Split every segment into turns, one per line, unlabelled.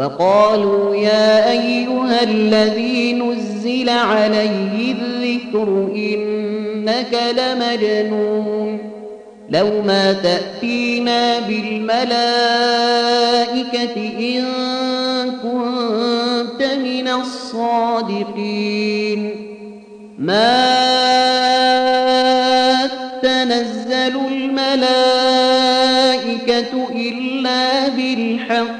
وقالوا يا أيها الذي نزل عليه الذكر إنك لمجنون لو ما تأتينا بالملائكة إن كنت من الصادقين. ما تنزل الملائكة إلا بالحق.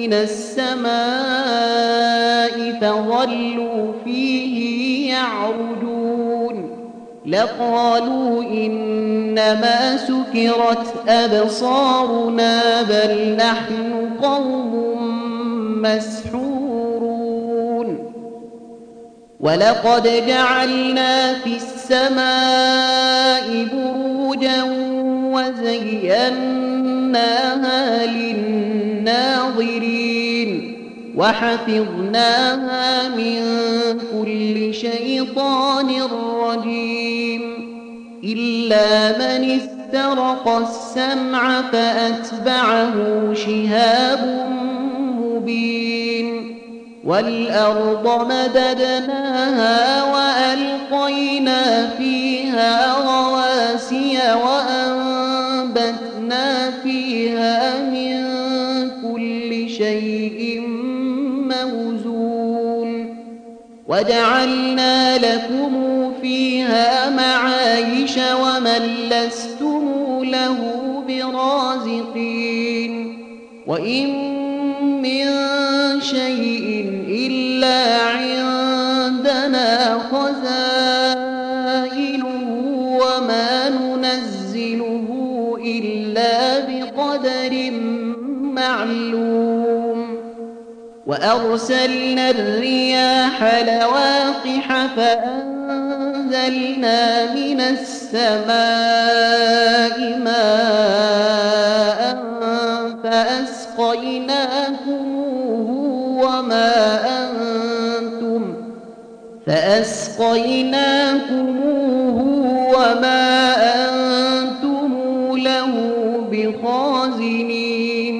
من السماء فظلوا فيه يعرجون. لقالوا إنما سكرت أبصارنا بل نحن قوم مسحورون. ولقد جعلنا في السماء بروجا وزيناها للناظرين وحفظناها من كل شيطان رجيم إلا من استرق السمع فأتبعه شهاب مبين والأرض مددناها وألقينا فيها وجعلنا لكم فيها معايش ومن لستم له برازقين. وإن من شيء إلا وأرسلنا الرياح لواقح فأنزلنا من السماء ماء فأسقيناكموه وما أنتم فأسقيناكموه وما أنتم له بخازنين.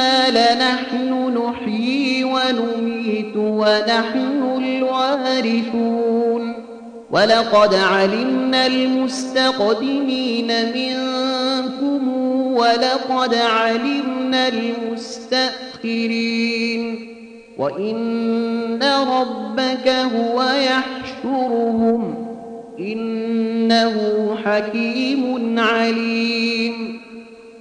وإنا لنحن نحيي ونميت ونحن الوارثون. ولقد علمنا المستقدمين منكم ولقد علمنا المستأخرين. وإن ربك هو يحشرهم. إنه حكيم عليم.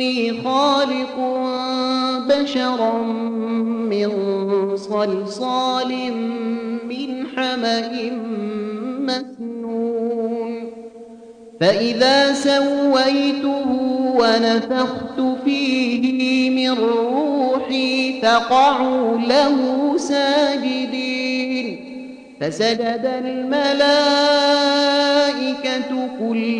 إني خالق بشرا من صلصال من حمأ مسنون. فإذا سويته ونفخت فيه من روحي فقعوا له ساجدين. فسجد الملائكة كلهم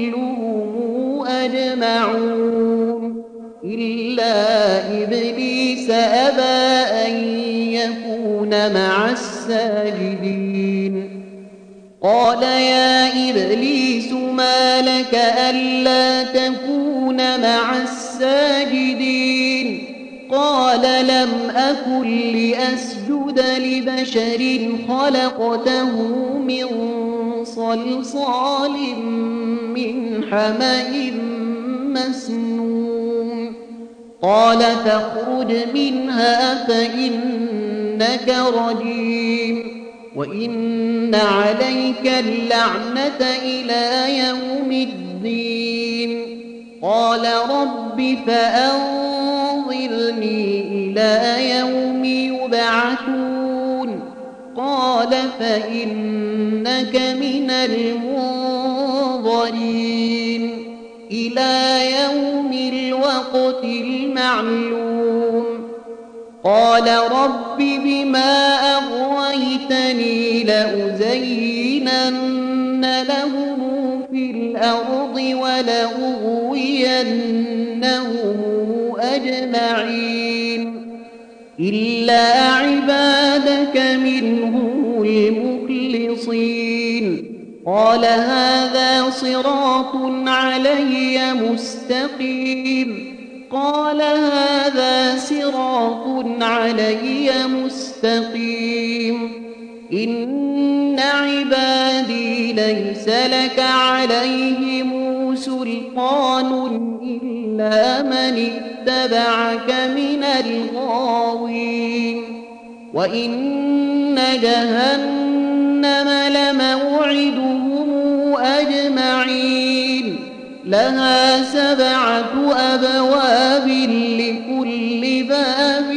لأسجد لبشر خلقته من صلصال من حمأ مسنون. قال فاخرج منها فإنك رجيم. وإن عليك اللعنة إلى يوم الدين. قال رب فأنظرني إلى يوم يبعثون. قال فإنك من المنظرين إلى يوم الوقت المعلوم. قال رب بما أغويتني لأزينن لهم في الأرض ولأغوينهم أجمعين. إلا عبادك منهم قال هذا صراط علي مستقيم. قال هذا صراط علي مستقيم. إن عبادي ليس لك عليهم سلطان إلا من اتبعك من الغاوين. وإن جهنم لموعدهم لها سبعة أبواب لكل باب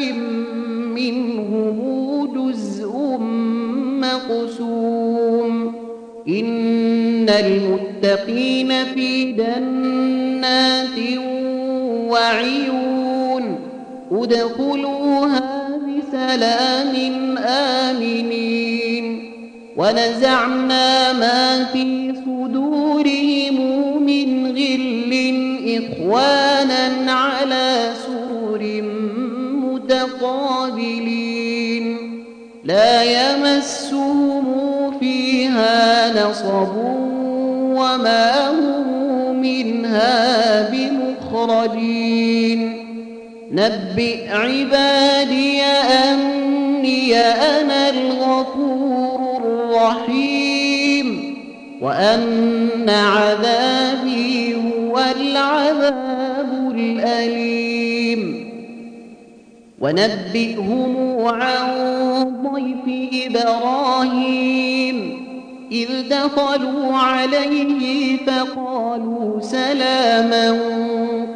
منهم جزء مقسوم. إن المتقين في جنات وعيون. ادخلوها بسلام آمنين. ونزعنا ما في إخوانا على سرر متقابلين. لا يمسهم فيها نصب وما هم منها بمخرجين. نبئ عبادي أني أنا الغفور الرحيم. وأن عذابي العذاب الأليم. ونبئهم عن ضيف إبراهيم. إذ دخلوا عليه فقالوا سلاما.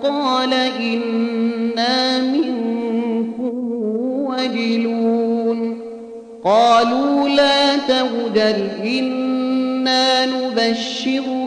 قال إنا منكم وجلون. قالوا لا توجل إنا نبشرك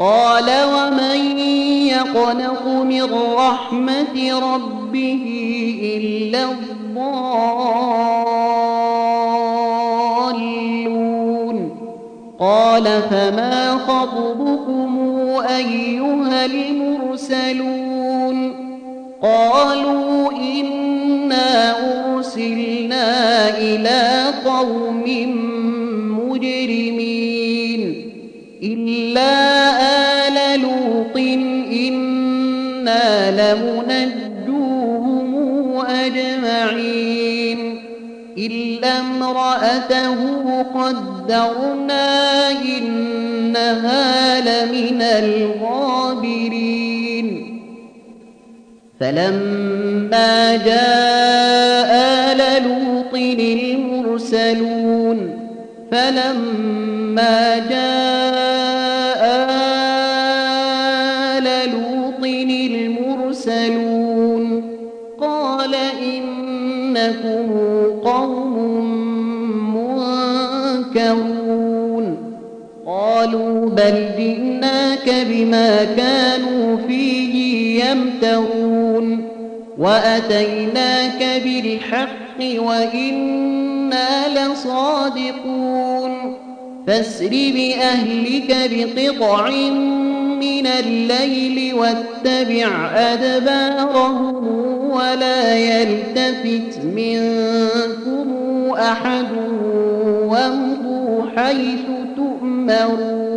قال ومن يقنط من رحمة ربه إلا الضالون قال فما خطبكم أيها المرسلون قالوا إنا أرسلنا إلى قوم امرأته قدرنا إنها لمن الغابرين. فلما جاء آل لوط المرسلون فلما جاء بل جئناك بما كانوا فيه يمترون وأتيناك بالحق وإنا لصادقون فاسر بأهلك بقطع من الليل واتبع أدبارهم ولا يلتفت منكم أحد وامضوا حيث تؤمرون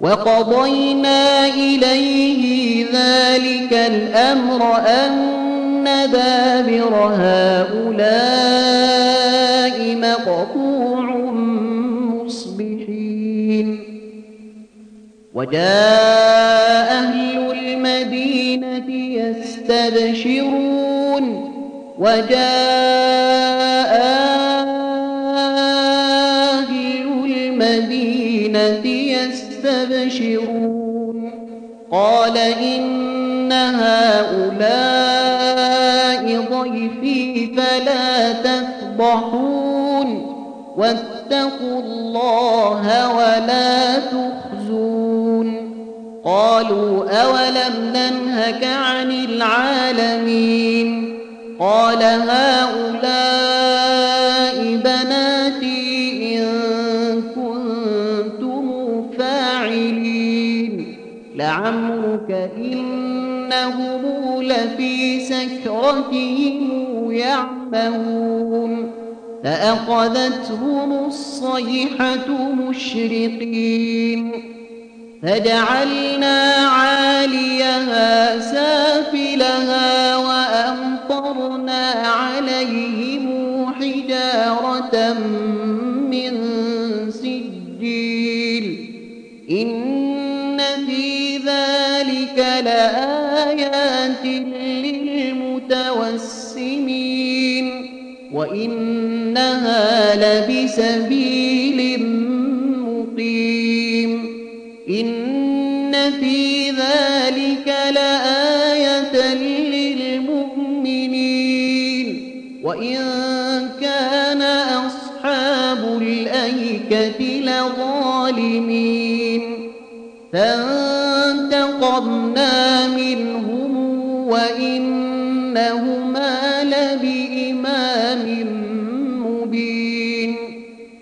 وقضينا إليه ذلك الأمر أن دابر هؤلاء مقطوع مصبحين. وجاء أهل المدينة يستبشرون. وجاء يستبشرون قال إن هؤلاء ضيفي فلا تفضحون. واتقوا الله ولا تخزون. قالوا أولم ننهك عن العالمين؟ قال هؤلاء سكرتهم يعمهون فأخذتهم الصيحة مشرقين فجعلنا عاليها سافلها وأمطرنا عليهم حجارة من سجيل إن في ذلك لآيات وإنها لبسبيل مقيم. إن في ذلك لآية للمؤمنين. وإن كان أصحاب الأيكة لظالمين.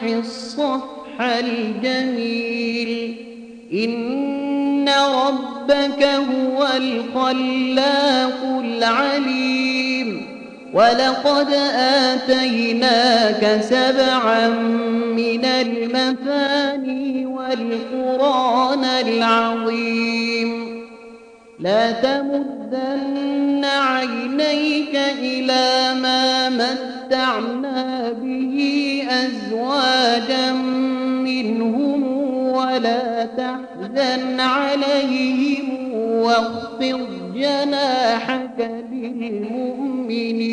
فاصفح الصفح الجميل. إن ربك هو الخلاق العليم. ولقد آتيناك سبعا من المثاني والقرآن العظيم. لا تمدن عينيك إلى ما متعنا به. أزواجا منهم ولا تحزن عليهم واخفض جناحك للمؤمنين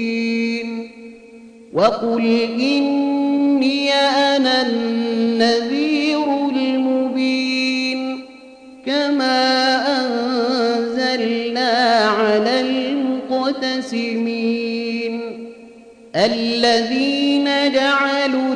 وقل إني أنا النذير المبين كما أنزلنا على المقتسمين الذين جعلوا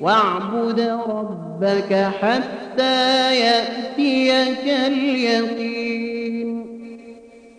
واعبد ربك حتى يأتيك اليقين.